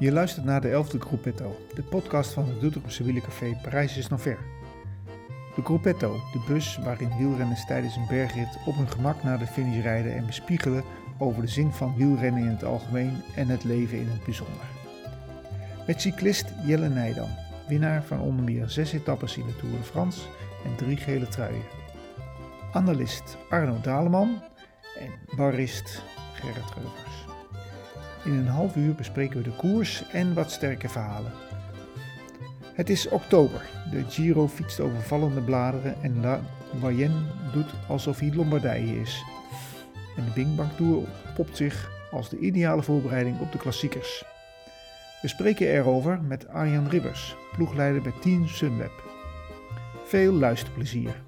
Je luistert naar de 11e Gruppetto, de podcast van het Doetinchemse wielercafé Parijs is nog ver. De Gruppetto, de bus waarin wielrenners tijdens een bergrit op hun gemak naar de finish rijden en bespiegelen over de zin van wielrennen in het algemeen en het leven in het bijzonder. Met cyclist Jelle Nijdam, winnaar van onder meer zes etappes in de Tour de France en drie gele truien. Analist Arno Daleman en barist Gerrit Reuvers. In een half uur bespreken we de koers en wat sterke verhalen. Het is oktober. De Giro fietst over vallende bladeren en La Mayenne doet alsof hij Lombardije is. En de Bang Tour popt zich als de ideale voorbereiding op de klassiekers. We spreken erover met Arjan Ribbers, ploegleider bij Team Sunweb. Veel luisterplezier.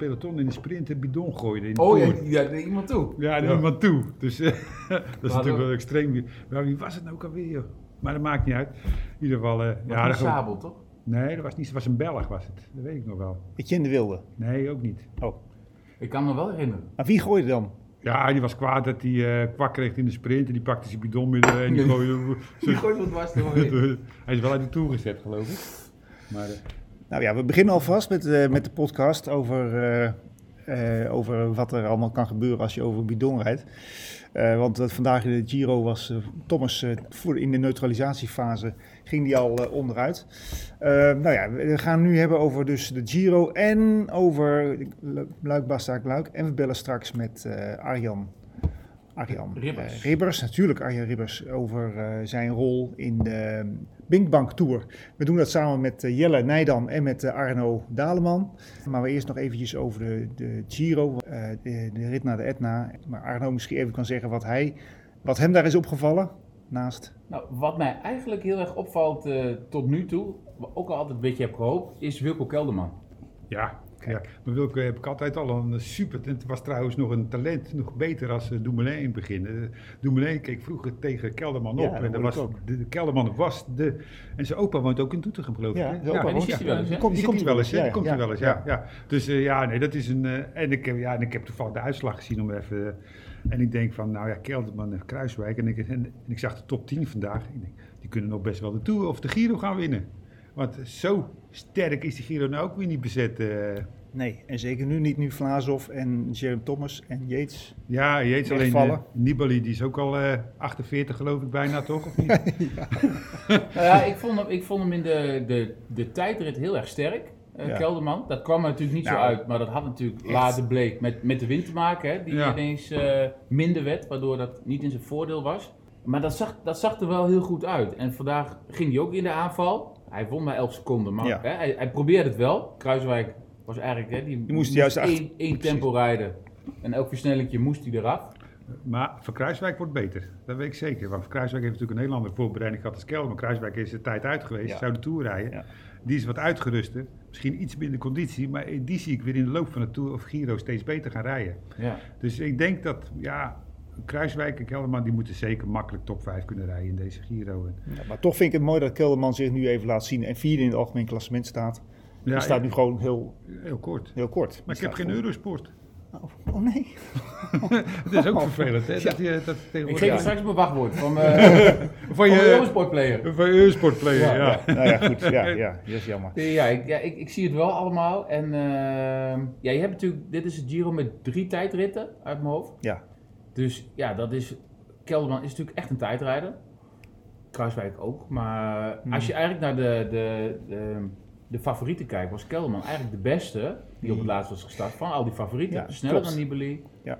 Peloton in de sprint een bidon gooide. In de Oh, ja, Tour. ja, naar iemand toe. Ja, naar iemand toe. Dus eh, dat is natuurlijk we- wel extreem. Maar wie was het nou ook alweer? joh? Maar dat maakt niet uit. In ieder geval... eh, Ja, een sabel, toch? nee, dat was niet. Het was een Belg, was het. Dat weet ik nog wel. Etienne de Wilde. Nee, ook niet. Oh. Ik kan me wel herinneren. Maar wie gooide dan? Ja, die was kwaad dat hij eh, kwak kreeg in de sprint. En die pakte zijn bidon midden en die gooide... Die gooit wat dwars er hij is wel uit de Tour gezet, geloof ik. Maar eh, Nou ja, we beginnen alvast met, eh, met de podcast over, eh, eh, over wat er allemaal kan gebeuren als je over een bidon rijdt. Want vandaag in de Giro was Thomas voor in de neutralisatiefase ging die al onderuit. Nou ja, we gaan nu hebben over dus de Giro en over Luik, Bastaak, Luik. En we bellen straks met Arjan. Arjan Ribbers. Ribbers, natuurlijk Arjan Ribbers, over zijn rol in de Binkbank Tour. We doen dat samen met eh, Jelle Nijdam en met eh, Arno Daleman. Maar we eerst nog eventjes over de, de Giro, eh, de, de rit naar de Etna. Maar Arno misschien even kan zeggen wat, hij, wat hem daar is opgevallen. Naast. Nou, wat mij eigenlijk heel erg opvalt eh, tot nu toe, wat ook al altijd een beetje heb gehoopt, is Wilco Kelderman. ja, ja, maar Wilke heb ik altijd al een super. Het was trouwens nog een talent, nog beter als eh, Dumoulin in het begin. Eh, keek vroeger tegen Kelderman op. en dat was, ook. de, de Kelderman was de. En zijn opa woont ook in Doetinchem, geloof ik. Ja, zijn opa woont- die ziet hij wel eens, hè? Die komt- Die die komt wel eens, hè? Die komt ja, er wel eens, ja. ja. Dus eh, ja, nee, dat is een... eh, en, ik heb, ja, en ik heb toevallig de uitslag gezien om even... eh, en ik denk van, nou ja, Kelderman en Kruiswijk. En ik, en, en ik zag de top 10 vandaag. Ik denk, die kunnen nog best wel de Tour of de Giro gaan winnen. Want zo sterk is die Giro nou ook weer niet bezet. eh. Nee, en zeker nu niet nu Vlaasov en Jeremy Thomas en Yates. ja, weet alleen... eh. Nibali, die is ook al eh 48 geloof ik bijna, toch? Of niet? Nou ja, ik vond hem, ik vond hem in de, de, de tijdrit heel erg sterk, eh, Ja. Kelderman. Dat kwam er natuurlijk niet zo Nou, uit, maar dat had natuurlijk later bleek met, met de wind te maken, hè, die Ja. ineens eh, minder werd, waardoor dat niet in zijn voordeel was. Maar dat zag, dat zag er wel heel goed uit. En vandaag ging hij ook in de aanval. Hij won maar 11 seconden, maar Ja. hè, hij, hij probeerde het wel. Kruiswijk was eigenlijk, hè, die, moest juist achter- één, één tempo rijden. En elk versnellingje moest hij eraf. Maar Van Kruiswijk wordt beter. Dat weet ik zeker. Want Van Kruiswijk heeft natuurlijk een heel andere voorbereiding gehad als Kelder. Maar Kruiswijk is de tijd uit geweest. Ja. Zou de Tour rijden. Ja. Die is wat uitgeruster. Misschien iets minder conditie. Maar die zie ik weer in de loop van de Tour of Giro steeds beter gaan rijden. Ja. Dus ik denk dat, ja, Kruiswijk en Kelderman... die moeten zeker makkelijk top 5 kunnen rijden in deze Giro. Ja, maar toch vind ik het mooi dat Kelderman zich nu even laat zien en vierde in het algemeen klassement staat. ja, Hij staat nu gewoon heel, Heel kort. heel kort. Maar ik heb geen voor- Eurosport. Oh, oh nee. Het is ook vervelend, hè? Dat, je, dat Ik tegenwoordig... geef je straks mijn wachtwoord van, eh Van je, Eurosportplayer. van je Eurosport player, Ja, ja. Nou ja, goed. Ja, ja, dat is jammer. Ja, ik, ja ik, ik zie het wel allemaal. En ehm, ja, je hebt natuurlijk, dit is het Giro met drie tijdritten uit mijn hoofd. Ja. Dus ja, dat is, Kelderman is natuurlijk echt een tijdrijder. Kruiswijk ook. Maar Hmm. als je eigenlijk naar de, de, de, de favorieten kijkt, was Kelderman eigenlijk de beste die op het laatst was gestart van al die favorieten. Ja, Sneller klopt. dan Nibali, Ja.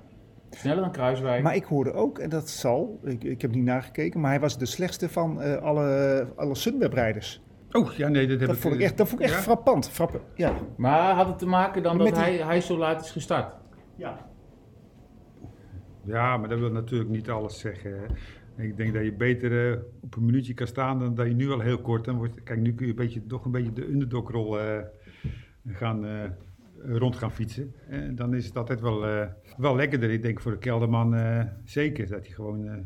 sneller dan Kruiswijk. Maar ik hoorde ook, en dat zal, ik, ik heb niet nagekeken, maar hij was de slechtste van eh, alle, alle Sunweb-rijders. Oh, ja, nee, dat heb Dat vond ik echt, dat vond ik echt Ja? frappant. Frappe, ja. Maar had het te maken dan Met dat die- hij, hij zo laat is gestart? ja. Ja, maar dat wil natuurlijk niet alles zeggen. Ik denk dat je beter eh, op een minuutje kan staan dan dat je nu al heel kort. Dan kijk, nu kun je een beetje, toch een beetje de underdog-rol eh, gaan, eh, rond gaan fietsen. En dan is het altijd wel, wel lekkerder. Ik denk voor de Kelderman zeker dat hij gewoon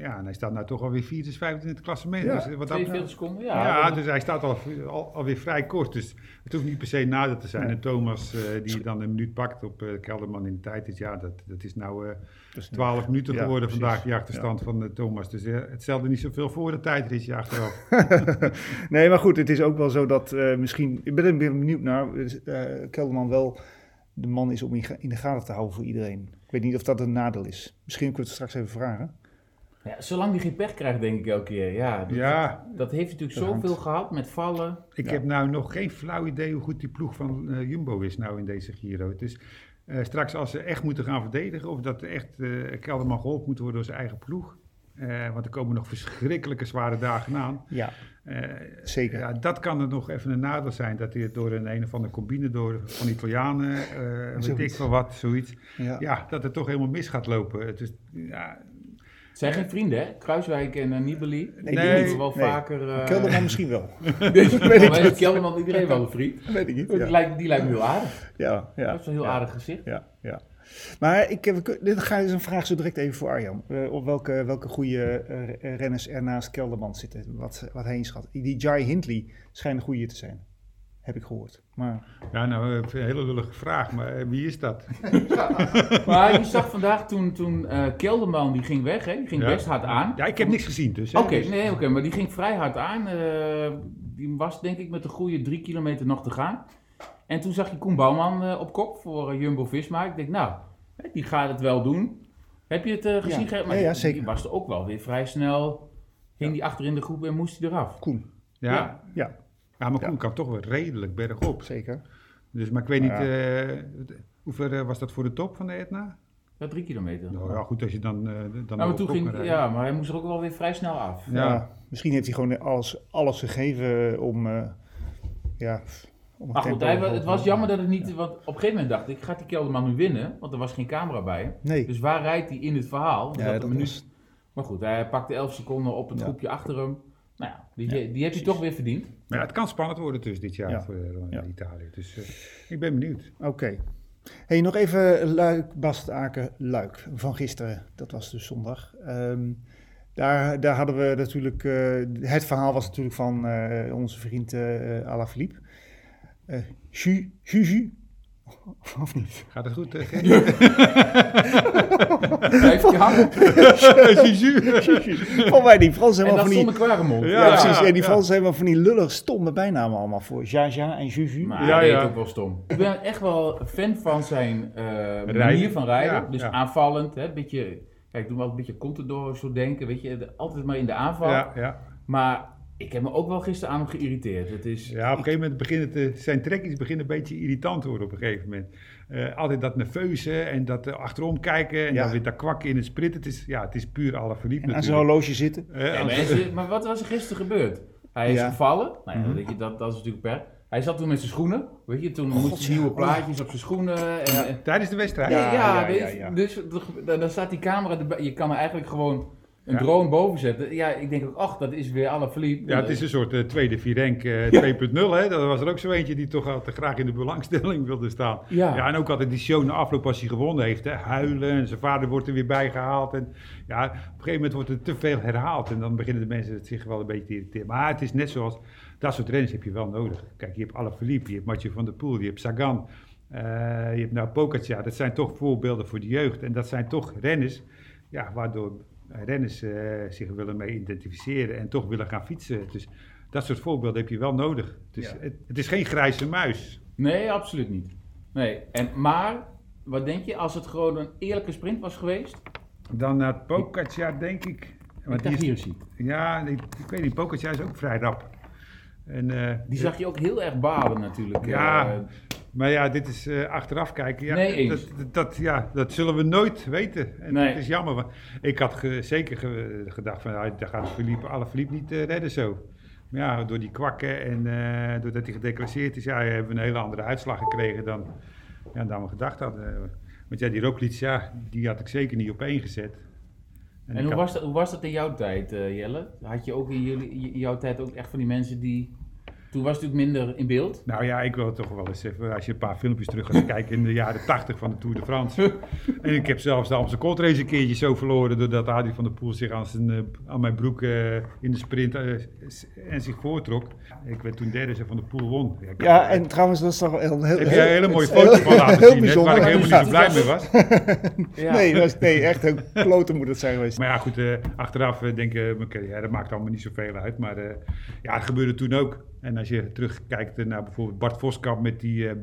ja, en hij staat nou toch alweer 4, dus 25 klassement. Ja, dus wat dat, 42 seconden, ja, ja. dus hij staat al, al, alweer vrij kort. Dus het hoeft niet per se nader te zijn. Nee. En Thomas, eh, die dan een minuut pakt op eh, Kelderman in de tijd, is, ja, dat, dat is nou eh Dus, 12 minuten geworden vandaag, die achterstand van eh, Thomas. Dus eh, het stelde niet zoveel voor de tijdritje achteraf. nee, maar goed, het is ook wel zo dat eh, misschien... Ik ben er benieuwd naar. eh Kelderman wel de man is om in, in de gaten te houden voor iedereen. Ik weet niet of dat een nadeel is. Misschien kunnen we het straks even vragen. Ja, zolang hij geen pech krijgt, denk ik elke keer. Ja, dat, ja, dat heeft natuurlijk zoveel gehad met vallen. Ik Ja. heb nou nog geen flauw idee hoe goed die ploeg van eh, Jumbo is nou in deze Giro. Het is eh, straks als ze echt moeten gaan verdedigen of dat echt eh Kelderman geholpen moet worden door zijn eigen ploeg. Eh, want er komen nog verschrikkelijke zware dagen aan. Ja, Eh, zeker. ja, dat kan er nog even een nadeel zijn. Dat hij door een een of andere combine door van Italianen, eh weet ik veel wat, zoiets. Ja. Ja, dat het toch helemaal mis gaat lopen. Het is, ja, zijn geen vrienden, hè? Kruiswijk en eh, Nibali. Nee, die nee, hebben wel nee. vaker... eh, Kelderman misschien wel. Weet. Kelderman, iedereen wel een vriend. weet ik niet. Die, lijkt, die lijkt me heel aardig. ja. Dat ja, is een heel ja. aardig gezicht. Ja, ja. Maar ik heb, dit ga is een vraag zo direct even voor Arjan. Eh, op welke, welke goede eh, renners er naast Kelderman zitten, wat, wat hij inschat. Die Jai Hindley schijnt een goede te zijn, heb ik gehoord. Maar ja, nou, eh, een hele lullige vraag, maar eh, wie is dat? Maar je zag vandaag toen, toen eh, Kelderman, die ging weg, hè? Die ging Ja. best hard aan. Ja, ik heb niks gezien dus. Oké, Dus- nee, oké, maar die ging vrij hard aan. Eh, die was denk ik met een goede drie kilometer nog te gaan. En toen zag je Koen Bouwman eh, op kop voor eh, Jumbo-Visma. Ik denk, nou, hè, die gaat het wel doen. Heb je het eh, gezien? Ja. Gerrit? Maar Ja, zeker. Die was er ook wel weer vrij snel. Ging die achter in de groep en moest hij eraf. Koen, Ja, Ja. Ja. maar Koen kan toch wel redelijk bergop. zeker. Dus, maar ik weet niet, Ja. eh, hoe ver eh, was dat voor de top van de Etna? Ja, drie kilometer. Nou ja, goed als je dan, eh dan Nou, maar toen ging, rijden. ja, maar hij moest er ook wel weer vrij snel af. Ja. Ja. misschien heeft hij gewoon alles, alles gegeven om, eh, ja, om het goed, tempo hij, het was jammer dat het niet... Want op een gegeven moment dacht ik, gaat die Kelderman nu winnen? Want er was geen camera bij. Nee, Dus waar rijdt hij in het verhaal? Er ja, een dat minuut was, Maar goed, hij pakte 11 seconden op het Ja. groepje achter hem. Nou ja, die, Ja, die hij precies. toch weer verdiend. Maar ja, het kan spannend worden dus dit jaar Ja. voor eh, Ja. Italië. Dus eh, ik ben benieuwd. Oké. Hey, nog even Luik, Bastenaken, Luik van gisteren. Dat was dus zondag. Ehm, daar, daar hadden we natuurlijk... eh, het verhaal was natuurlijk van eh, onze vriend eh Alaphilippe. Eh Ju, Juju. Of niet? Gaat het goed? eh, Gerrit? Blijf je hangen. Juju. Volgens mij die Fransen En helemaal dan van die... Ja, Ja, precies. En die ja. Fransen hebben van die lullig stomme bijnamen allemaal voor. Jaja en Juju. Maar Ja, ja. ook wel stom. Ik ben echt wel fan van zijn eh, manier van rijden. Ja, dus ja. aanvallend. Hè, beetje, kijk, ik doe wel een beetje Contador zo denken. Weet je, altijd maar in de aanval. Ja, ja. Maar ik heb me ook wel gisteren aan hem geïrriteerd. Het is, ja, op een gegeven moment beginnen te, zijn trekjes beginnen een beetje irritant te worden op een gegeven moment. Eh, altijd dat nerveuze en dat eh, achterom kijken en Ja. dan weer dat kwakken in het sprint. Het is, ja, het is puur alle verliefd En aan zijn horloge zitten. Eh, Ja, maar wat was er gisteren gebeurd? Hij is Ja. gevallen. Nou ja, Mhm. weet je, dat, dat is natuurlijk per. Hij zat toen met zijn schoenen. Weet je, toen God, moest hij nieuwe plaatjes op zijn schoenen. En, Tijdens de wedstrijd. Ja, Ja, ja, ja, weet ja, je, ja. dus dan, dan staat die camera erbij. Je kan er eigenlijk gewoon een Ja. drone boven zetten. Ja, ik denk ook, ach, dat is weer alle verliefd. Ja, het is een soort eh, tweede Virenk eh 2.0. Hè? Dat was er ook zo eentje die toch altijd graag in de belangstelling wilde staan. Ja. Ja, en ook altijd die show na afloop als hij gewonnen heeft. Hè? Huilen en zijn vader wordt er weer bijgehaald. En ja, op een gegeven moment wordt er te veel herhaald. En dan beginnen de mensen het zich wel een beetje te irriteren. Maar het is net zoals, dat soort renners heb je wel nodig. Kijk, je hebt Alaphilippe, je hebt Mathieu van der Poel, je hebt Sagan. eh, je hebt nou Pogacar. Dat zijn toch voorbeelden voor de jeugd. En dat zijn toch renners, ja, waardoor renners eh, zich willen mee identificeren. En toch willen gaan fietsen. Dus dat soort voorbeelden heb je wel nodig. Dus Ja. het, het is geen grijze muis. Nee, absoluut niet. Nee, en, maar wat denk je als het gewoon een eerlijke sprint was geweest? Dan naar Pogacar, denk ik. Want Met die is, Tahirsi. ja, ik, ik weet niet, Pogacar is ook vrij rap. En, eh, Die zag je ook heel erg balen natuurlijk. Ja, Eh, maar ja, dit is eh, achteraf kijken. Ja, Nee, dat, dat, dat- ja, dat zullen we nooit weten. En Nee. het is jammer, want ik had ge- zeker ge- gedacht van, nou, daar gaat Philippe, alle Philippe niet eh, redden zo. Maar ja, door die kwakken en eh, doordat hij gedeclasseerd is, ja, hebben we een hele andere uitslag gekregen dan, ja, dan we gedacht hadden. Want ja, die Roglic, ja, die had ik zeker niet op één gezet. en hoe had- was, dat, hoe was dat in jouw tijd, Jelle? Had je ook in, jullie, in jouw tijd ook echt van die mensen die Toen was het natuurlijk minder in beeld. Nou ja, ik wil toch wel eens even, als je een paar filmpjes terug gaat kijken in de jaren 80 van de Tour de France. en ik heb zelfs de Amsterdam Race een keertje zo verloren doordat Adi van der Poel zich aan, zijn, eh, aan mijn broek eh, in de sprint eh, en zich voortrok. Ik werd toen derde van der Poel won. Ja, en trouwens, dat is toch wel heel... heel heb jij een hele mooie heel- foto van laten heel zien, hè, waar ik bijzonder. helemaal niet zo blij mee was. Ja. Nee, dat is, nee, echt een klote moet het zijn geweest. Maar ja, goed, eh, achteraf denk ik, mijn carrière, dat maakt allemaal niet zoveel uit. Maar eh, ja, het gebeurde toen ook. En als je terugkijkt naar bijvoorbeeld Bart Voskamp met die eh, eh,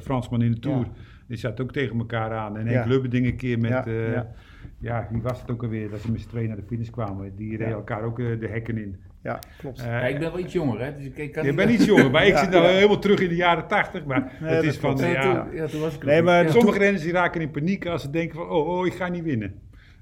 Fransman in de Tour. Ja. Die zat ook tegen elkaar aan. En Henk Ja. Lubberding een keer met, Ja, eh, ja. ja. wie was het ook alweer, dat ze met z'n tweeën naar de finish kwamen. Die reden Ja. elkaar ook de hekken in. Ja, klopt. Ja, ik ben wel iets jonger, hè. Dus ik, ik kan je niet- bent iets jonger, maar ik Ja, zit ja. helemaal terug in de jaren tachtig. Maar Nee, het is van, klopt. Ja, toen, ja, toen was ik Nee, maar Sommige renners die raken in paniek als ze denken van, oh, oh ik ga niet winnen.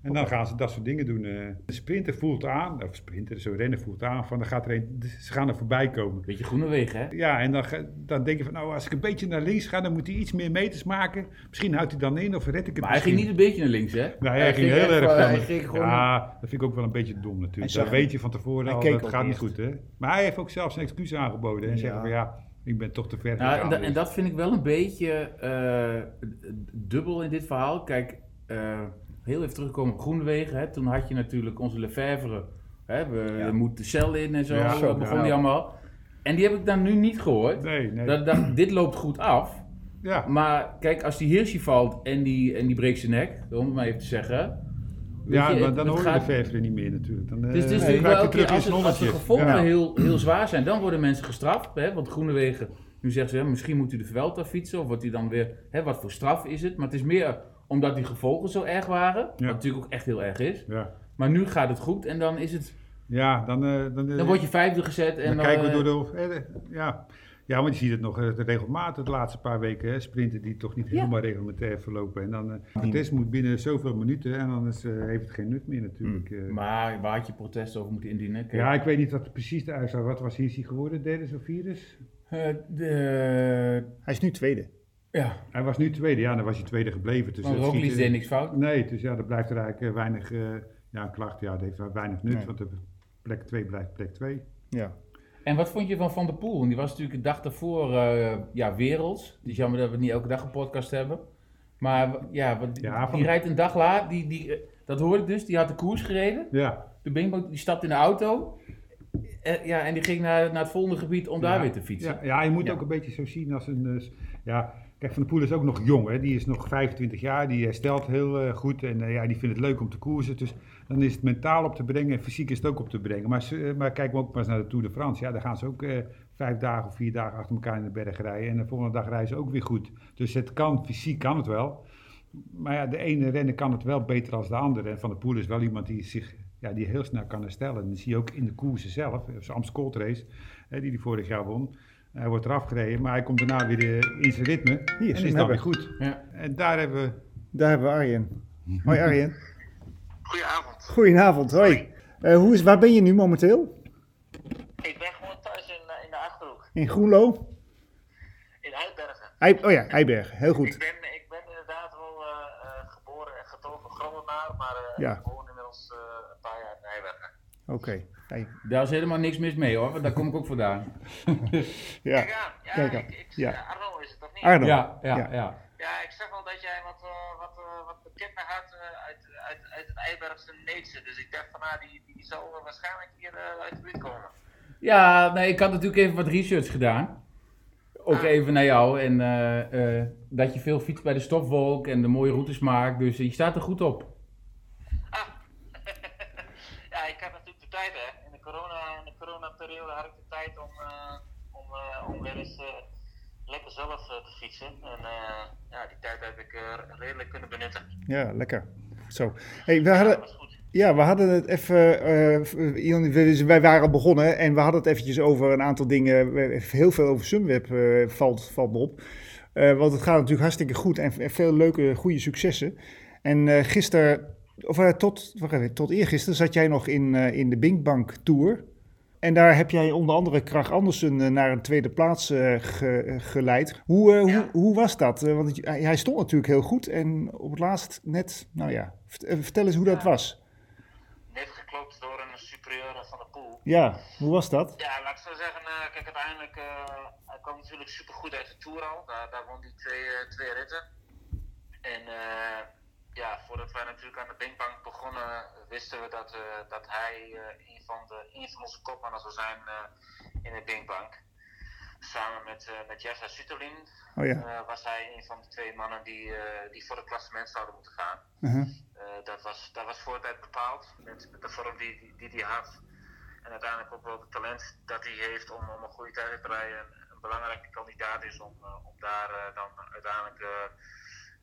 En dan gaan ze dat soort dingen doen. eh. De sprinter voelt aan, of sprinter, zo'n renner voelt aan, van dan gaat er een, ze gaan er voorbij komen. Beetje groene wegen, hè. Ja, en dan, dan denk je van, nou, als ik een beetje naar links ga, dan moet hij iets meer meters maken. Misschien houdt hij dan in of red ik het Maar hij ging niet een beetje naar links, hè. Nou, hij, ging heel erg van. Hij ging gewoon... ja, dat vind ik ook wel een beetje dom natuurlijk. Hij Dat weet je van tevoren hij al, dat gaat niet goed, hè. Maar hij heeft ook zelfs een excuus aangeboden. En Ja. zeggen van, ja, ik ben toch te ver Nou, en, gegaan. da- en dus. dat vind ik wel een beetje eh, dubbel in dit verhaal. Kijk, eh, heel even terugkomen op Groenewegen. Hè. Toen had je natuurlijk onze Lefevre. Hè, we Ja. moeten de cel in en zo. Ja, zo begon die allemaal. En die heb ik dan nu niet gehoord. Nee, nee. Dat dacht, dit loopt goed af. ja. Maar kijk, als die Hirschi valt en die, en die breekt zijn nek, om het maar even te zeggen. Ja, je, maar dan hoor je gaat- de niet meer natuurlijk. Dan, Dus eh, wel als, het, als de gevolgen Ja. heel, heel zwaar zijn, dan worden mensen gestraft. Hè? Want Groenewegen, nu zeggen ze, hè, misschien moet u de Vuelta fietsen. Of wordt hij dan weer, hè, wat voor straf is het? Maar het is meer omdat die gevolgen zo erg waren. Wat natuurlijk ook echt heel erg is. Ja, Maar nu gaat het goed en dan is het, ja dan, eh, dan, eh, dan word je vijfde gezet. En dan dan, kijken we eh, door de... eh, ja. ja, want je ziet het nog eh, regelmatig de laatste paar weken. Hè, sprinten die toch niet Ja. helemaal reglementair verlopen. En dan, eh de test moet binnen zoveel minuten en dan is, eh, heeft het geen nut meer natuurlijk. eh. Maar waar had je protest over moeten indienen? Kijk, ja, ik weet niet wat precies de uitslag Wat was hier geworden? Derde of vierde? eh, de, Hij is nu tweede. Ja, Hij was nu tweede. Ja, dan was hij tweede gebleven. Dus dat Roglic deed niks fout. Nee, dus ja, er blijft er eigenlijk eh, weinig... eh, ja, een klacht, ja, dat heeft weinig nut. Nee. Want de plek 2 blijft plek 2. Ja. En wat vond je van Van der Poel? Want die was natuurlijk de dag daarvoor eh, ja, werelds. Het is jammer dat we niet elke dag een podcast hebben. Maar ja, wat, Ja, die rijdt een dag laat. Die, die, dat hoorde ik dus. Die had de koers gereden. Ja, De Bingbo die stapte in de auto. Eh, ja, en die ging naar, naar het volgende gebied om daar Ja. weer te fietsen. Ja, ja, je moet Ja. ook een beetje zo zien als een. ja, kijk, Van der Poel is ook nog jong, hè? die is nog 25 jaar, die herstelt heel eh, goed en eh, ja, die vindt het leuk om te koersen. Dus dan is het mentaal op te brengen en fysiek is het ook op te brengen. Maar, eh, maar kijken we ook maar eens naar de Tour de France. Ja, daar gaan ze ook vijf dagen of vier dagen achter elkaar in de berg rijden en de volgende dag rijden ze ook weer goed. Dus het kan, fysiek kan het wel. Maar ja, de ene renner kan het wel beter dan de andere. En Van der Poel is wel iemand die zich ja, die heel snel kan herstellen. En dat zie je ook in de koersen zelf. Zijn Amstel Race, die hij vorig jaar won. Hij wordt eraf gereden, maar hij komt daarna weer eh, in zijn ritme. Hier, en is dan weer goed. Ja. En daar hebben we... Daar hebben we Arjen. Hoi Arjen. Goedenavond. Goedenavond, hoi. Eh, hoe is, waar ben je nu momenteel? Ik ben gewoon thuis in, eh, in de Achterhoek, In Groenlo? in Uitbergen. Ei, oh ja, Eibergen, heel Ik goed. ben, ik ben inderdaad wel eh, eh, geboren en getogen Groendenaar, maar eh, Ja. ik woon inmiddels eh, een paar jaar in Eibergen. Oké. Hey. Daar is helemaal niks mis mee hoor, want daar kom ik ook vandaan. Ja, Kijk aan. Ja, Kijk aan. ik, ik, Ja. Arno is het toch niet? Arno. Ja, ja, Ja. ja. Ja, ik zeg wel dat jij wat, eh, wat, eh, wat bekender had eh, uit, uit, uit het Eibergse Neetse. Dus ik dacht van, nou, die, die zal waarschijnlijk hier eh, uit de buurt komen. Ja, nee, ik had natuurlijk even wat research gedaan. Ook even naar jou. En eh, eh, dat je veel fietst bij de stofwolk en de mooie routes maakt. Dus je staat er goed op. Ah. ja, ik had natuurlijk de tijd, hè. In de, corona, in de coronaperiode had ik de tijd om, eh, om, eh, om weer eens eh, lekker zelf te fietsen. En ja, die tijd heb ik redelijk kunnen benutten. Ja, lekker. Zo. Hey, we hadden, ja, we hadden het even. we- wij waren begonnen en we hadden het eventjes over een aantal dingen. Heel veel over Sunweb valt, valt me op. Want het gaat natuurlijk hartstikke goed en veel leuke, goede successen. En gisteren, of tot, wacht even, tot eergisteren zat jij nog in, in de Binkbank Tour. En daar heb jij onder andere Krach Andersen eh, naar een tweede plaats eh, ge- geleid. Hoe, eh, Ja. hoe, hoe was dat? Want hij hij stond natuurlijk heel goed en op het laatst net, nou ja, vert- vertel eens hoe dat was. Net geklopt door een superieure van de pool. Ja, hoe was dat? Ja, laat ik zo zeggen, kijk, uiteindelijk, hij kwam natuurlijk super goed uit de Tour al. Daar, daar won hij twee, twee ritten. En ja, voordat wij natuurlijk aan de Binkbank begonnen, wisten we dat, dat hij een, van de, een van onze kopmannen zou zijn in de Binkbank. Samen met, uh, met Jessa Sutterlin oh, ja. uh, was hij een van de twee mannen die, uh, die voor het klassement zouden moeten gaan. -huh. dat, was, dat was voor tijd bepaald met, met de vorm die hij die, die had. En uiteindelijk ook wel het talent dat hij heeft om, om een goede tijd te rijden. Een belangrijke kandidaat is om, om daar dan uiteindelijk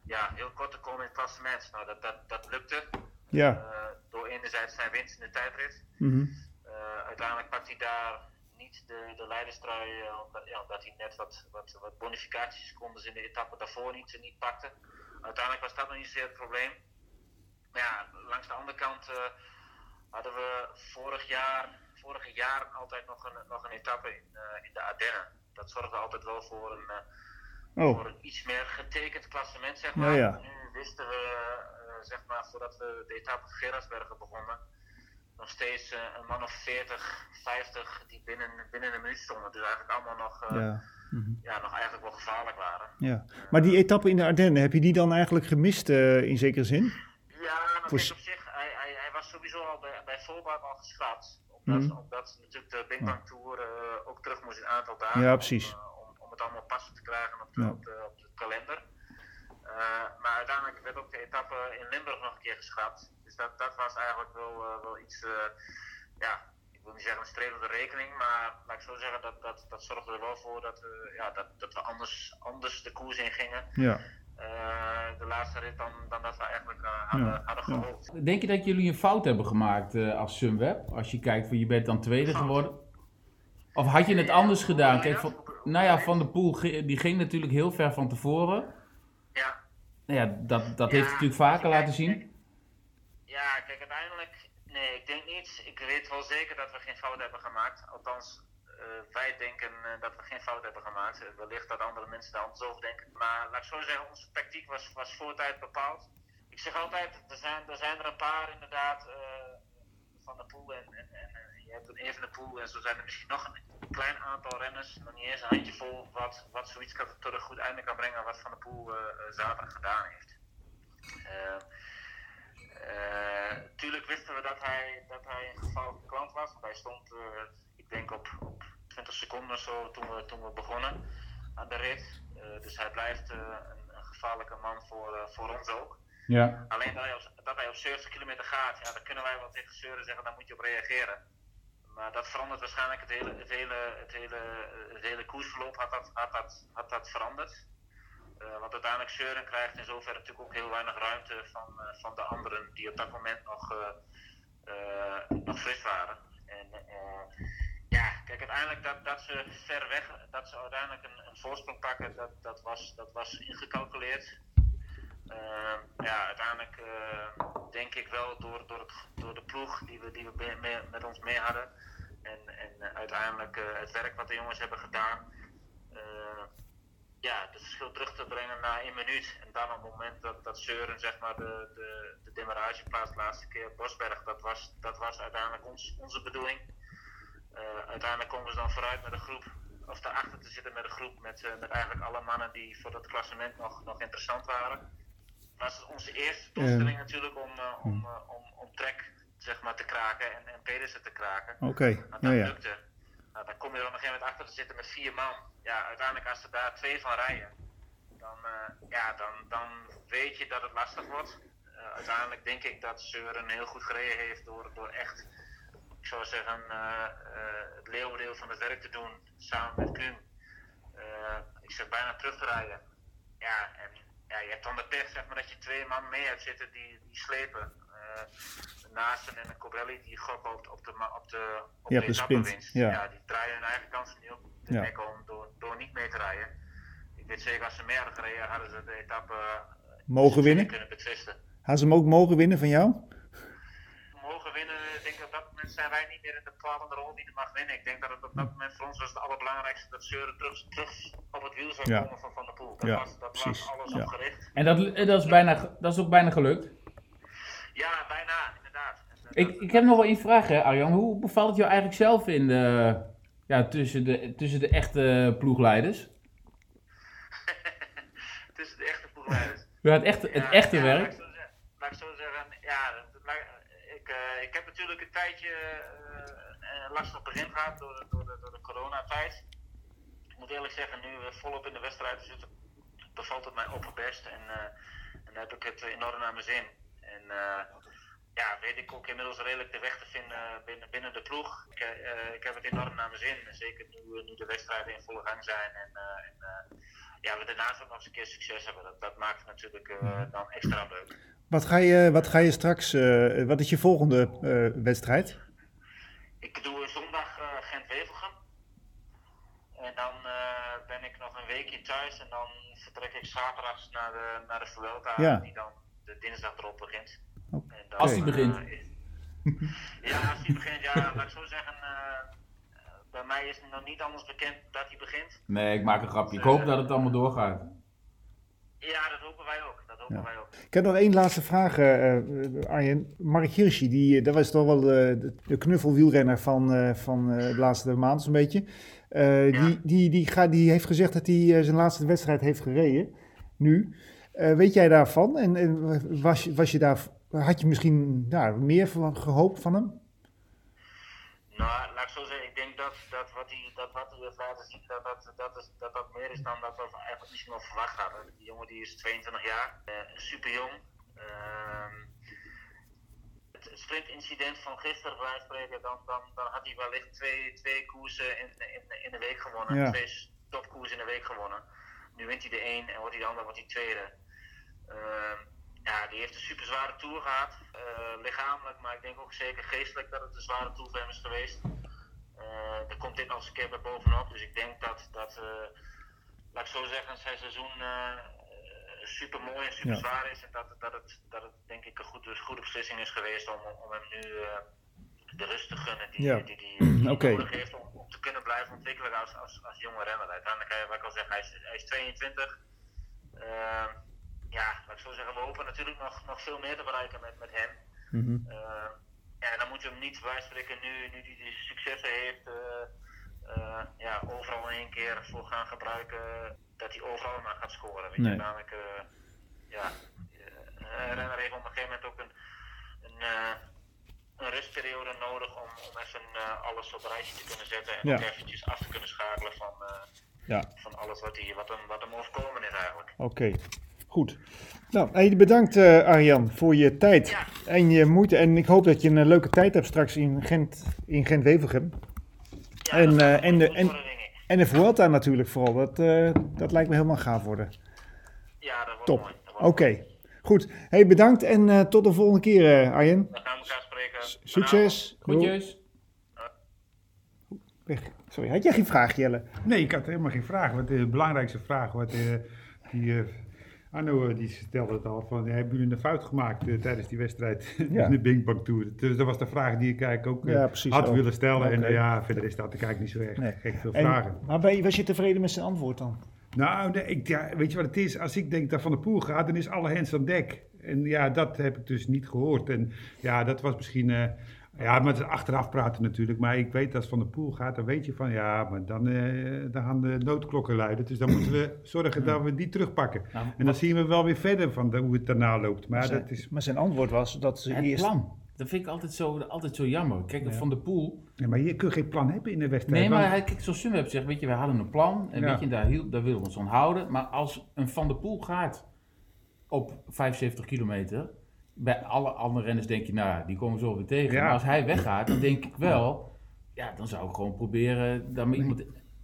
ja, heel kort te komen in het klassement. Nou, dat, dat, dat lukte. Ja. door enerzijds zijn winst in de tijdrit. Mm -hmm. uiteindelijk pakt hij daar niet de, de leiderstrui, uh, omdat, ja, omdat hij net wat, wat, wat bonificatiesecondes in de etappe daarvoor niet, niet pakte. Uiteindelijk was dat nog niet zozeer het probleem. Maar ja, langs de andere kant hadden we vorig jaar, vorig jaar altijd nog een, nog een etappe in, in de Ardennen. Dat zorgde altijd wel voor een, oh. voor een iets meer getekend klassement, zeg maar. Ja, ja. Nu wisten we, zeg maar, voordat we de etappe Gerardsbergen begonnen, nog steeds uh, een man of 40, 50 die binnen, binnen een minuut stonden. Dus eigenlijk allemaal nog, uh, ja. Mm -hmm. ja, nog eigenlijk wel gevaarlijk waren. Ja. Maar die etappe in de Ardennen, heb je die dan eigenlijk gemist in zekere zin? Ja, Voor... op zich, hij, hij, hij, was sowieso al bij, bij voorbaat al geschrapt. Omdat, Mhm. omdat natuurlijk de Big Bang Tour ook terug moest in een aantal dagen. Ja, precies. Om, allemaal passend te krijgen op de, Ja. op de, op de kalender. maar uiteindelijk werd ook de etappe in Limburg nog een keer geschrapt. Dus dat, dat was eigenlijk wel, uh, wel iets, uh, ja, ik wil niet zeggen een strelende rekening, maar laat ik zo zeggen, dat, dat, dat zorgde er wel voor dat we, ja, dat, dat we anders, anders de koers in gingen. Ja. Uh, de laatste rit dan, dan dat we eigenlijk hadden, Ja. hadden Ja. gehoopt. Denk je dat jullie een fout hebben gemaakt eh, als Sunweb? Als je kijkt, van je bent dan tweede Fout? geworden. Of had je het anders gedaan? Kijk, Ja, van, hoe- nou ja, Van de Poel die ging natuurlijk heel ver van tevoren. Ja, Nou ja, dat, dat Ja, heeft hij natuurlijk vaker kijk, laten kijk, zien. Ja, kijk, uiteindelijk, nee, ik denk niet. Ik weet wel zeker dat we geen fout hebben gemaakt. Althans, eh, wij denken eh, dat we geen fout hebben gemaakt. Eh, wellicht dat andere mensen daar anders over denken. Maar laat ik zo zeggen, onze tactiek was, was voor tijd bepaald. Ik zeg altijd, er zijn er, zijn er een paar inderdaad van de pool en, je hebt een even de pool en zo zijn er misschien nog een klein aantal renners, nog niet eens een handjevol, wat, wat zoiets kan, tot een goed einde kan brengen wat Van de Poel eh, eh, zaterdag gedaan heeft. Eh, tuurlijk wisten we dat hij, dat hij een gevaarlijke klant was. Want hij stond, ik denk, op, op 20 seconden of zo toen we, toen we begonnen aan de rit. Dus hij blijft een, een gevaarlijke man voor, voor ons ook. Ja. Alleen dat hij, op, dat hij op 70 kilometer gaat, ja, daar kunnen wij wel tegen zeuren zeggen, daar moet je op reageren. Maar dat verandert waarschijnlijk het hele, het hele, het hele, het hele koersverloop had dat, had dat, had dat veranderd. Uh, want uiteindelijk Seuren krijgt in zoverre natuurlijk ook heel weinig ruimte van, uh, van de anderen die op dat moment nog, nog fris waren. En ja, kijk, uiteindelijk dat, dat ze ver weg, dat ze uiteindelijk een, een voorsprong pakken, dat, dat, was, dat was ingecalculeerd. Ja, uiteindelijk denk ik wel door, door, door de ploeg die we, die we met ons mee hadden. En, en uiteindelijk het werk wat de jongens hebben gedaan ja, het verschil terug te brengen na één minuut. En dan op het moment dat, dat Seuren zeg maar, de, de, de demarrage plaatst de laatste keer Bosberg, dat was, dat was uiteindelijk ons, onze bedoeling. Uh, uiteindelijk komen ze dan vooruit met een groep, of daarachter te zitten met een groep met, uh, met eigenlijk alle mannen die voor dat klassement nog, nog interessant waren. Dat was onze eerste doelstelling natuurlijk om, uh, om, om, om trek zeg maar, te kraken en, en Pedersen te kraken. Oké, okay. dat ja, ja. lukte. Nou, dan kom je er op een gegeven moment achter te zitten met vier man. Ja, uiteindelijk als er daar twee van rijden, dan, uh, ja, dan, dan weet je dat het lastig wordt. Uh, uiteindelijk denk ik dat Seuren heel goed gereden heeft door, door echt, ik zou zeggen, uh, het leeuwendeel van het werk te doen samen met Kuhn. ik zeg bijna terug te rijden. Ja, en ja, je hebt dan de pech zeg maar, dat je twee man mee hebt zitten die, die slepen. Naasten en een Cobrelli die gokken op, op de, op de, op ja, de winst. Ja. ja. die draaien hun eigen kansen niet op de Ja. nek om door, door niet mee te rijden. Ik weet zeker, als ze meer hadden gereden, hadden ze de etappe eh, Mogen winnen? kunnen betwisten. Hadden ze hem ook mogen winnen van jou? Winnen, ik denk dat op dat moment zijn wij niet meer in de bepalende rol die er mag winnen. Ik denk dat het op dat moment voor ons was het allerbelangrijkste dat Seuren terug, terug op het wiel zou Ja. komen van Van der Poel. Dat Ja, was, dat precies. was alles Ja. op gericht. En dat, en dat, is bijna, dat is ook bijna gelukt. Ja, bijna, inderdaad. Eh, Ik, ik heb nog wel één vraag, hè, Arjan. Hoe bevalt het jou eigenlijk zelf in de, Ja, tussen de, tussen de echte ploegleiders. Tussen de echte ploegleiders. Ja, het echte, het echte ja, werk. Laat ik zo zeggen, laat ik zo zeggen ja, dat- laat- ik, eh, ik heb natuurlijk een tijdje een lastig begin gehad door, door, de, door de coronatijd. Ik moet eerlijk zeggen, nu we volop in de wedstrijd zitten, bevalt het mij opperbest. En, eh, en heb ik het enorm naar mijn zin. En ja, weet ik ook inmiddels redelijk de weg te vinden binnen, binnen de ploeg. Ik, ik heb het enorm naar mijn zin. Zeker nu, nu de wedstrijden in volle gang zijn. En, en ja, we daarnaast ook nog eens een keer succes hebben. Dat, dat maakt het natuurlijk eh, dan extra leuk. Wat ga je, wat ga je straks, eh, wat is je volgende eh, wedstrijd? Ik doe zondag eh, Gent-Wevelgem. En dan eh, ben ik nog een weekje thuis en dan vertrek ik zaterdags naar de, naar de Vuelta, Ja. die dan de dinsdag erop begint. Oké. En dan, Als die begint. ja, als die begint, ja, laat ik zo zeggen. eh, bij mij is het nog niet anders bekend dat hij begint. Nee, ik maak een grapje. Ik hoop dat het allemaal doorgaat. Ja, dat hopen wij ook. Dat hopen Ja. wij ook. Ik heb nog één laatste vraag, eh, eh, Arjen. Mark Hirschi, die, eh, dat was toch wel de, de- knuffelwielrenner van, eh, van eh, de laatste maand zo'n beetje. Eh, Ja. die, die, die, ga, die heeft gezegd dat hij eh, zijn laatste wedstrijd heeft gereden, nu. Eh, weet jij daarvan? En, en was, je- was je daar, had je misschien nou, meer van, gehoopt van hem? Nou, laat ik zo zeggen, ik denk dat, dat wat hij dat wat hij heeft laten zien, dat dat, dat, is, dat dat meer is dan dat we eigenlijk misschien wel verwacht hadden. Die jongen die is 22 jaar, eh, super jong. Ehm, het sprintincident van gisteren, bij spreken, dan, dan, dan had hij wellicht twee, twee koersen in, in, in de week gewonnen. Ja. Twee topkoersen in de week gewonnen. Nu wint hij de één en wordt hij de ander, wordt hij tweede. Ehm, ja, die heeft een super zware tour gehad. eh, lichamelijk, maar ik denk ook zeker geestelijk dat het een zware tour voor hem is geweest. Eh er komt dit als een keer bij bovenop. Dus ik denk dat, dat eh, laat ik zo zeggen, zijn seizoen super mooi en super Ja. zwaar is. En dat, het- dat, het, dat het denk ik een goede, goede beslissing is geweest om, om hem nu de rust te gunnen die Ja. die, die, nodig heeft om, om te kunnen blijven ontwikkelen als, als, als jonge renner. Uiteindelijk, wat ik al zeg, hij is, hij is 22. Ja, laat ik zo zeggen, we hopen natuurlijk nog, nog veel meer te bereiken met, met hem. Eh, ja, dan moet je hem niet bij wijze van spreken nu, nu hij die successen heeft, eh, eh, ja, overal in één keer voor gaan gebruiken, dat hij overal maar gaat scoren. Weet Nee. je, namelijk, ja, een renner heeft op een gegeven moment ook een, een, een rustperiode nodig om, om even alles op een rijtje te kunnen zetten en Ja. ook eventjes af te kunnen schakelen van, Ja, van alles wat, wat, hem, wat hem overkomen is eigenlijk. oké. Goed. Nou, hey, bedankt eh, Arjan voor je tijd Ja. en je moeite. En ik hoop dat je een leuke tijd hebt straks in Gent, in Gent-Wevelgem. Ja, En, eh, en de- en- de Vuelta natuurlijk vooral. Dat, eh, dat lijkt me helemaal gaaf worden. Ja, dat wordt Top. Oké, goed. Hey, bedankt en eh, tot de volgende keer eh, Arjen. We gaan elkaar spreken. Succes. Groetjes. Weg. Sorry, had jij geen vraag Jelle? Nee, ik had helemaal geen vraag. Wat de belangrijkste vraag, wat eh, die eh, Arno eh, die stelde het al, van, hebben jullie een fout gemaakt eh, tijdens die wedstrijd Ja. in de Binkbank Tour? Dus dat was de vraag die ik eigenlijk ook eh, Ja, had ook. willen stellen. En ja, verder is dat eigenlijk niet zo erg Nee. gek veel En, vragen. maar ben je, was je tevreden met zijn antwoord dan? Nou, nee, ik, ja, weet je wat het is? Als ik denk dat Van de Poel gaat, dan is alle hens aan dek. En ja, dat heb ik dus niet gehoord. En ja, dat was misschien... ja, maar het is achteraf praten natuurlijk. Maar ik weet dat als Van de Poel gaat, dan weet je van... Ja, maar dan, eh, dan gaan de noodklokken luiden. Dus dan moeten we zorgen dat we die terugpakken. Nou, En dan zien we wel weer verder van de- hoe het daarna loopt. Maar zijn, dat is... maar zijn antwoord was dat ze het eerst... plan. Dat vind ik altijd zo, altijd zo jammer. Kijk, Van de Poel. Ja, maar je kunt geen plan hebben in de wedstrijd. Nee, maar want- hij, kijk, zoals Sunweb zegt, weet je, we hadden een plan. En Ja. weet je, daar, daar willen we ons aan houden. Maar als een Van de Poel gaat op 75 kilometer. Bij alle andere renners denk je, nou, die komen zo weer tegen. Ja. Maar als hij weggaat, dan denk ik wel... Ja, dan zou ik gewoon proberen daar maar iemand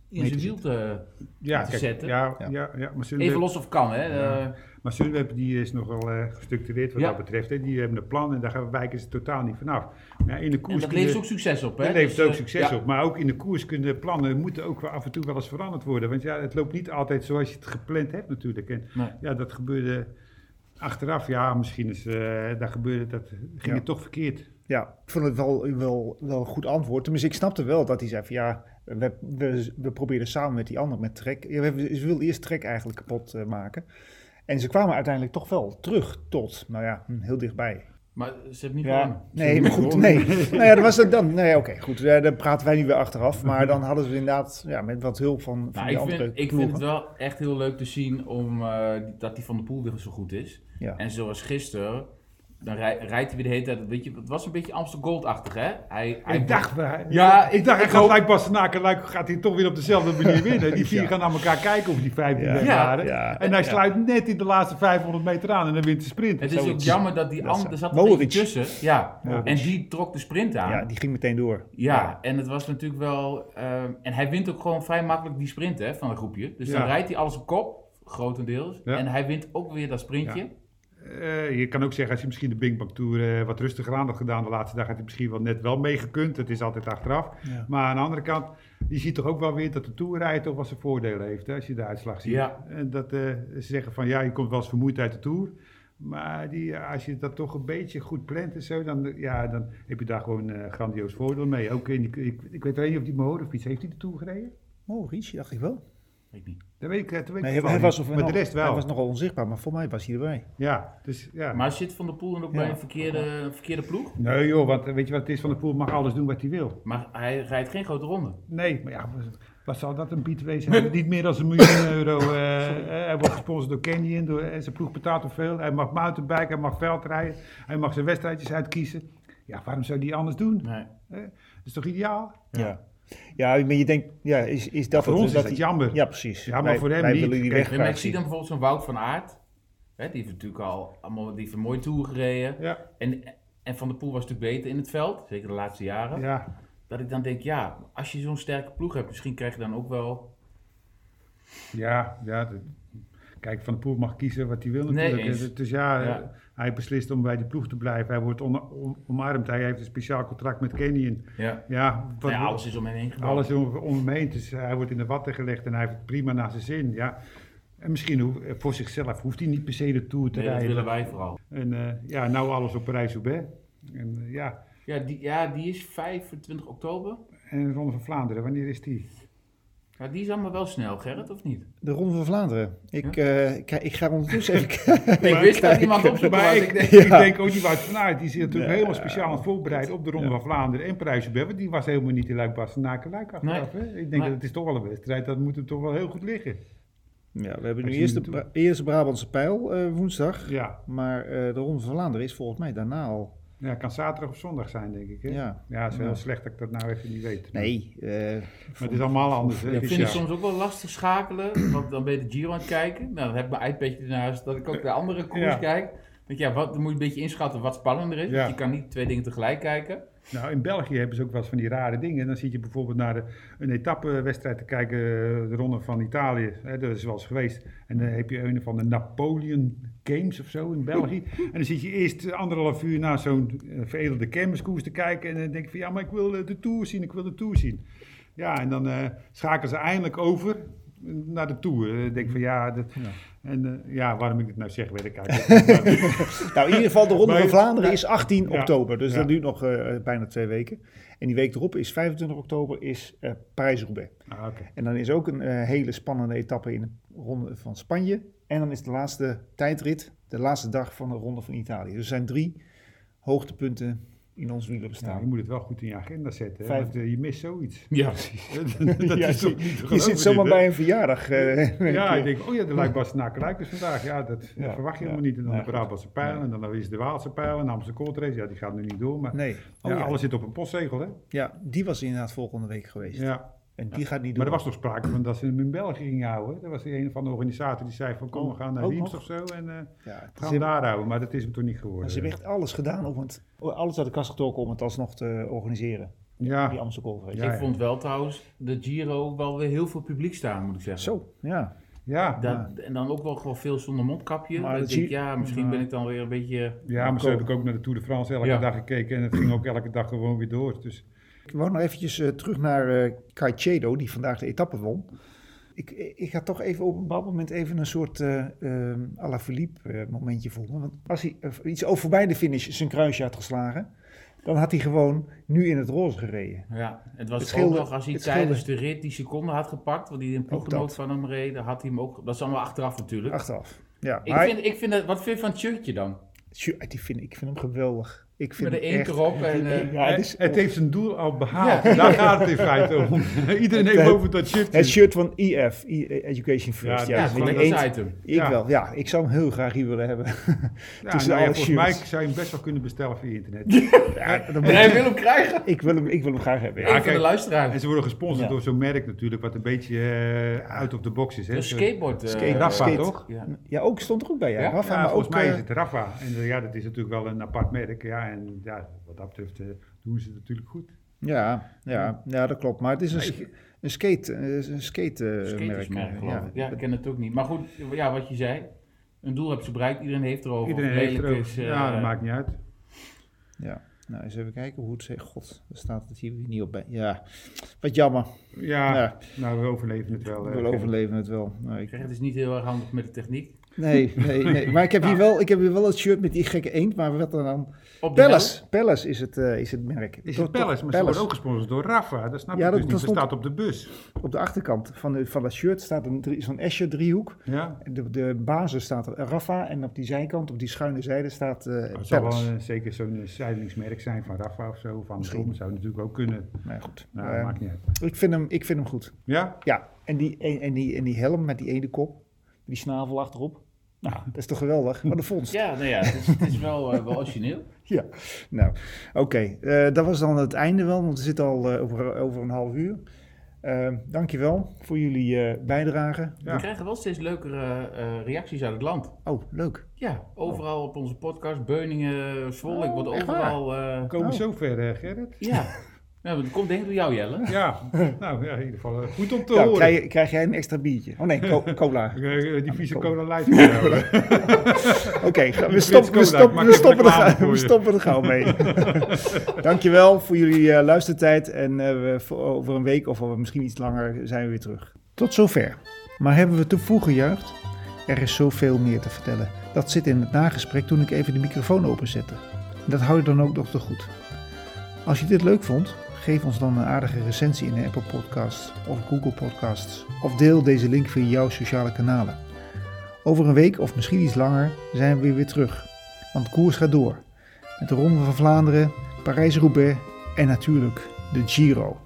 in zijn wiel te, ja, te kijk, zetten. Ja, Ja. ja. Ja, maar Even los of kan, hè. Ja. Eh, Maar Sunweb die is nogal eh, gestructureerd wat Ja. dat betreft. Hè. Die hebben een plan en daar wijken ze totaal niet vanaf. Maar ja, in de en koers dat kun je- levert ook succes op, hè. Daar levert Dus, ook eh, succes ja. op. Maar ook in de koers kunnen plannen moeten ook wel af en toe wel eens veranderd worden. Want ja, het loopt niet altijd zoals je het gepland hebt natuurlijk. En Nee. ja, dat gebeurde achteraf. Ja, misschien is, eh dat gebeurde, dat ging Ja. het toch verkeerd. Ja, ik vond het wel, wel, wel een goed antwoord. Tenminste, ik snapte wel dat hij zei van ja, we, we, we proberen samen met die ander met Trek. Ja, Ze wil eerst Trek eigenlijk kapot eh, maken. En ze kwamen uiteindelijk toch wel terug tot, nou ja, hm, heel dichtbij. Maar ze hebben niet Ja, gewonnen. nee, maar goed, nee. nou ja, dat was het dan. Nee, oké, goed. dan praten wij nu weer achteraf. Maar dan hadden ze inderdaad, ja, met wat hulp van, van Nou, die ik, andere vind, ik vind het wel echt heel leuk te zien om, eh, dat die Van der Poel weer zo goed is. Ja. En zoals gisteren, dan rij- rijdt hij weer de hele tijd, weet je, het was een beetje Amsterdam Gold-achtig hè? Hij, hij Ik dacht, eh, Ja, ik dacht, hij ik gaat Luik Bastenaken, Luik gaat hij toch weer op dezelfde manier winnen. Die vier Ja. gaan naar elkaar kijken of die 15 Ja. Ja. waren. Ja. En hij Ja. sluit net in de laatste 500 meter aan en dan wint de sprint. Het is ook jammer dat die andere, er zat beetje tussen. Ja. Ja. en die trok de sprint aan. ja, Ja, die ging meteen door. en het was natuurlijk wel, ehm, en hij wint ook gewoon vrij makkelijk die sprint hè, van een groepje. Dus dan Ja. rijdt hij alles op kop, grotendeels. Ja. En hij wint ook weer dat sprintje. Eh, je kan ook zeggen, als je misschien de Bing Bang Tour eh, wat rustiger aan had gedaan de laatste dag, had hij misschien wel net wel meegekund. Het is altijd achteraf. Ja. Maar aan de andere kant, je ziet toch ook wel weer dat de Tourrijder toch wel zijn voordelen heeft, hè, als je de uitslag ziet. Ja. En dat eh, ze zeggen van, ja, je komt wel eens vermoeid uit de Tour. Maar die, als je dat toch een beetje goed plant en zo, dan, ja, dan heb je daar gewoon een grandioos voordeel mee. Ook in die, ik, ik weet wel niet of die Mohoric, heeft hij de Tour gereden? Oh, Ricci, dacht ik wel. Weet ik niet. Dat weet ik, dat weet Nee, ik hij, was, of, maar de rest wel. hij was nogal onzichtbaar, maar voor mij was hij erbij. Ja, dus ja. Maar zit Van der Poel dan ook Ja. bij een verkeerde, verkeerde ploeg? Nee joh, want weet je wat het is? Van de Poel mag alles doen wat hij wil. Maar hij rijdt geen grote ronde. Nee, maar ja, wat, wat zal dat een bied wezen? Niet meer dan een miljoen euro. eh, eh, hij wordt gesponsord door Canyon door, en zijn ploeg betaalt hem veel. Hij mag mountainbiken, hij mag veldrijden, hij mag zijn wedstrijdjes uitkiezen. Ja, waarom zou hij anders doen? Nee. Dat is toch ideaal? Ja. Ja, maar je denkt, ja, is, is dat Voor het, ons dat is het hij- jammer. Ja, precies. Ja, maar Wij- voor hem wij niet. willen die Kijk, Nee, maar ik zie dan bijvoorbeeld zo'n Wout van Aert. Hè, die heeft natuurlijk al allemaal die mooie tour gereden. Ja, En, en Van der Poel was natuurlijk beter in het veld, zeker de laatste jaren. ja. Dat ik dan denk, ja, als je zo'n sterke ploeg hebt, misschien krijg je dan ook wel... Ja, ja. dat- kijk, Van de Poel mag kiezen wat hij wil Nee, natuurlijk. eens. dus ja, Ja. Eh, hij beslist om bij de ploeg te blijven. Hij wordt on- omarmd. Hij heeft een speciaal contract met Canyon. Ja, Ja, wat, ja alles is om hen heen gebouwd. alles om, om hem heen. Dus hij wordt in de watten gelegd en hij heeft het prima naar zijn zin. Ja. En misschien hoe- voor zichzelf hoeft hij niet per se de Tour te Nee, dat rijden. willen wij vooral. En eh, ja, nou alles op Parijs-Roubaix. En eh, ja, Ja die, ja, die is 25 oktober. en de Ronde van Vlaanderen, wanneer is die? Ja, die is allemaal wel snel, Gerrit, of niet? De Ronde van Vlaanderen. Ik, eh, ik, ik ga ondertussen even kijken. ik wist dat iemand opzoeken Maar was. ik, Ik denk, ik Ja. denk ook niet Wout van Aert. Die zit natuurlijk Ja. helemaal speciaal aan het voorbereiden op de Ronde Ja. van Vlaanderen en. Want die was helemaal niet in luik bastenaken luik achteraf. hè? Ik denk dat het is toch wel een wedstrijd, dat moet hem toch wel heel goed liggen. Ja, we hebben nu eerst de, eerste Brabantse pijl eh, woensdag. Ja. Maar eh, de Ronde van Vlaanderen is volgens mij daarna al. Ja, kan zaterdag of zondag zijn, denk ik. Hè? Ja. Ja, het is wel Ja. slecht dat ik dat nou even niet weet. Nee. eh, Maar het is allemaal anders. Hè? Ik vind het soms ook wel lastig schakelen, want dan ben je de Giro aan het kijken. Nou, dan heb ik mijn iPadje ernaast, dat ik ook de andere koers Ja. kijk. Want ja, wat, dan moet je een beetje inschatten wat spannender is. Ja. Want je kan niet twee dingen tegelijk kijken. Nou, in België hebben ze ook wel eens van die rare dingen. Dan zit je bijvoorbeeld naar de, een etappewedstrijd te kijken, de Ronde van Italië. Hè, dat is wel eens geweest. En dan heb je een van de Napoleon Games of zo in België. en dan zit je eerst anderhalf uur naar zo'n eh, veredelde kermiskoers te kijken. En dan denk je van, ja, maar ik wil eh, de Tour zien, ik wil de Tour zien. Ja, en dan eh, schakelen ze eindelijk over naar de Tour. Dan denk ik van, ja, dat, Ja. En eh, ja, waarom ik het nou zeg, weet ik eigenlijk niet. nou, in ieder geval, de Ronde van Vlaanderen is 18 Ja. oktober. Dus dat duurt nog eh, bijna twee weken. En die week erop is 25 oktober is eh Parijs-Roubaix. Ah. En dan is ook een eh, hele spannende etappe in de Ronde van Spanje. En dan is de laatste tijdrit, de laatste dag van de Ronde van Italië. Dus er zijn drie hoogtepunten in ons Ja, wielerbestaan. je moet het wel goed in je agenda zetten. hè, Vijf- Want eh, je mist zoiets. Ja, dat Ja, is je- toch niet je zit zomaar bij een verjaardag. eh, Ja, ik denk, oh ja, de Luikbas naar Luik is vandaag. Ja, dat Ja, verwacht je ja. helemaal niet. En dan de Brabantse pijl, Nee. en dan is de Waalse pijl en de Amsterdam Cold Race. Ja, die gaat nu niet door, maar Nee. Oh, ja, ja. alles zit op een postzegel, hè? ja, die was inderdaad volgende week geweest. Ja. En die gaat niet Maar door. er was toch sprake van dat ze hem in België gingen houden. Er was een van de organisatoren die zei van, kom, we gaan naar Riems nog? of zo en eh ze, gaan daar houden. Maar dat is hem toch niet geworden. maar ze hebben echt alles gedaan om het, alles uit de kast getrokken om het alsnog te organiseren. ja, Die Amsterdam. Ja, ik vond wel trouwens de Giro wel weer heel veel publiek staan, moet ik zeggen. Zo, ja. ja, Dat, en dan ook wel gewoon veel zonder mondkapje. Maar Maar dat ik denk, ja, misschien Ja. ben ik dan weer een beetje... ja, maar zo heb ik ook naar de Tour de France elke Ja. dag gekeken. En het ging ook elke dag gewoon weer door. Dus Ik wou nog eventjes eh, terug naar eh Caicedo, die vandaag de etappe won. Ik, ik ga toch even op een bepaald moment even een soort eh eh, à la Philippe eh, momentje voelen. Want als hij eh, iets over voorbij de finish zijn kruisje had geslagen, dan had hij gewoon nu in het roze gereden. Ja, het was Het ook nog als hij tijdens de rit die seconde had gepakt, want hij een ploeggenoot van hem reed, dan had hij hem ook... Dat is allemaal achteraf natuurlijk. Achteraf. Ja, Ik maar vind, ik vind dat, wat vind je van het shirtje dan? die vind, ik vind hem geweldig. Ik vind Met de echt- erop en, eh, ja, het, is, het heeft zijn doel al behaald. Daar gaat het in feite om. Iedereen heeft Het- over dat shirt. het shirt van EF, Education First. Ja, Ja, dat is eend. item. Ik Ja. wel, ja. Ik zou hem heel graag hier willen hebben. Ja, tussen nou volgens mij zou je hem best wel kunnen bestellen via internet. En hij ik, wil hem krijgen. ik, wil hem, ik wil hem graag hebben. Ja, Ja. Eén van de kijk, luisteraars. En ze worden gesponsord Ja. door zo'n merk natuurlijk, wat een beetje eh, out of the box is. Hè? Een skateboard. eh, Skate- Rafa, skate. toch? Ja. Ook stond er ook bij. Ja? Rafa, volgens ook, mij eh, is het Rafa. En eh, ja, dat is natuurlijk wel een apart merk. Ja, en ja, wat dat betreft eh, doen ze het natuurlijk goed. Ja, ja, ja, dat klopt. Maar het is een, sk- een skate, eh, een skate eh, merk. Ja. ik. Ja, ik ken het ook niet. Maar goed, ja, wat je zei. Een doel heb ze bereikt. Iedereen heeft erover. Iedereen heeft erover. is, eh, ja, dat maakt niet uit. ja. Nou, eens even kijken hoe het zegt. God, daar staat het hier niet op bij. Ja, wat jammer. Ja, Ja, nou, we overleven het wel. we eh, overleven het wel. Nou, ik- Zeg, het is niet heel erg handig met de techniek. Nee, nee, nee. Maar ik heb, hier wel, ik heb hier wel het shirt met die gekke eend. Maar wat er dan? Op Palace. Palace is het, eh, is het merk. Is het Palace, maar ze worden ook gesponsord door Rafa. Dat snap Ja, ik dat- dus dat niet. Dat staat op de bus. Op de achterkant van, de, van dat shirt staat een, zo'n Escher driehoek. Ja. De, de basis staat Rafa en op die zijkant, op die schuine zijde staat eh Het zal wel Palace. eh, zeker zo'n zijlingsmerk zijn van Rafa of zo. Van Misschien. Misschien. zou natuurlijk ook kunnen. Nou goed, Nou, Eh, maakt niet uit. ik, vind hem, ik vind hem goed. Ja? Ja, en die, en, en die, en die helm met die ene kop, die snavel achterop. Nou, dat is toch geweldig? Wat een vondst. Ja, nou ja, het is, het is wel, eh, wel origineel. Ja, nou, oké. eh, dat was dan het einde wel, want we zitten al eh, over, over een half uur. Dankjewel voor jullie eh, bijdrage. Ja. We krijgen wel steeds leukere eh, reacties uit het land. Oh, leuk. Ja, overal op onze podcast. Beuningen, Zwolle. ik Oh, word echt overal... eh, Komen Oh. zo ver, eh, Gerrit? ja. ja, dat komt denk ik door jou, Jelle. Ja, nou ja, in ieder geval eh, goed om te Nou, horen. krijg, krijg jij een extra biertje? Oh nee, co- cola. Eh, die vieze Cola. hè. Oké, ga- we, we, stoppen, we, er, gauw- we je. stoppen er gauw mee. Dankjewel voor jullie eh, luistertijd. En eh, we, voor over een week of over misschien iets langer zijn we weer terug. Tot zover. Maar hebben we te vroeg gejuicht? Er is zoveel meer te vertellen. Dat zit in het nagesprek toen ik even de microfoon openzette. En dat hou je dan ook nog te goed. Als je dit leuk vond, geef ons dan een aardige recensie in de Apple Podcasts of Google Podcasts. Of deel deze link via jouw sociale kanalen. Over een week of misschien iets langer zijn we weer, terug. Want de koers gaat door. Met de Ronde van Vlaanderen, Parijs-Roubaix en natuurlijk de Giro.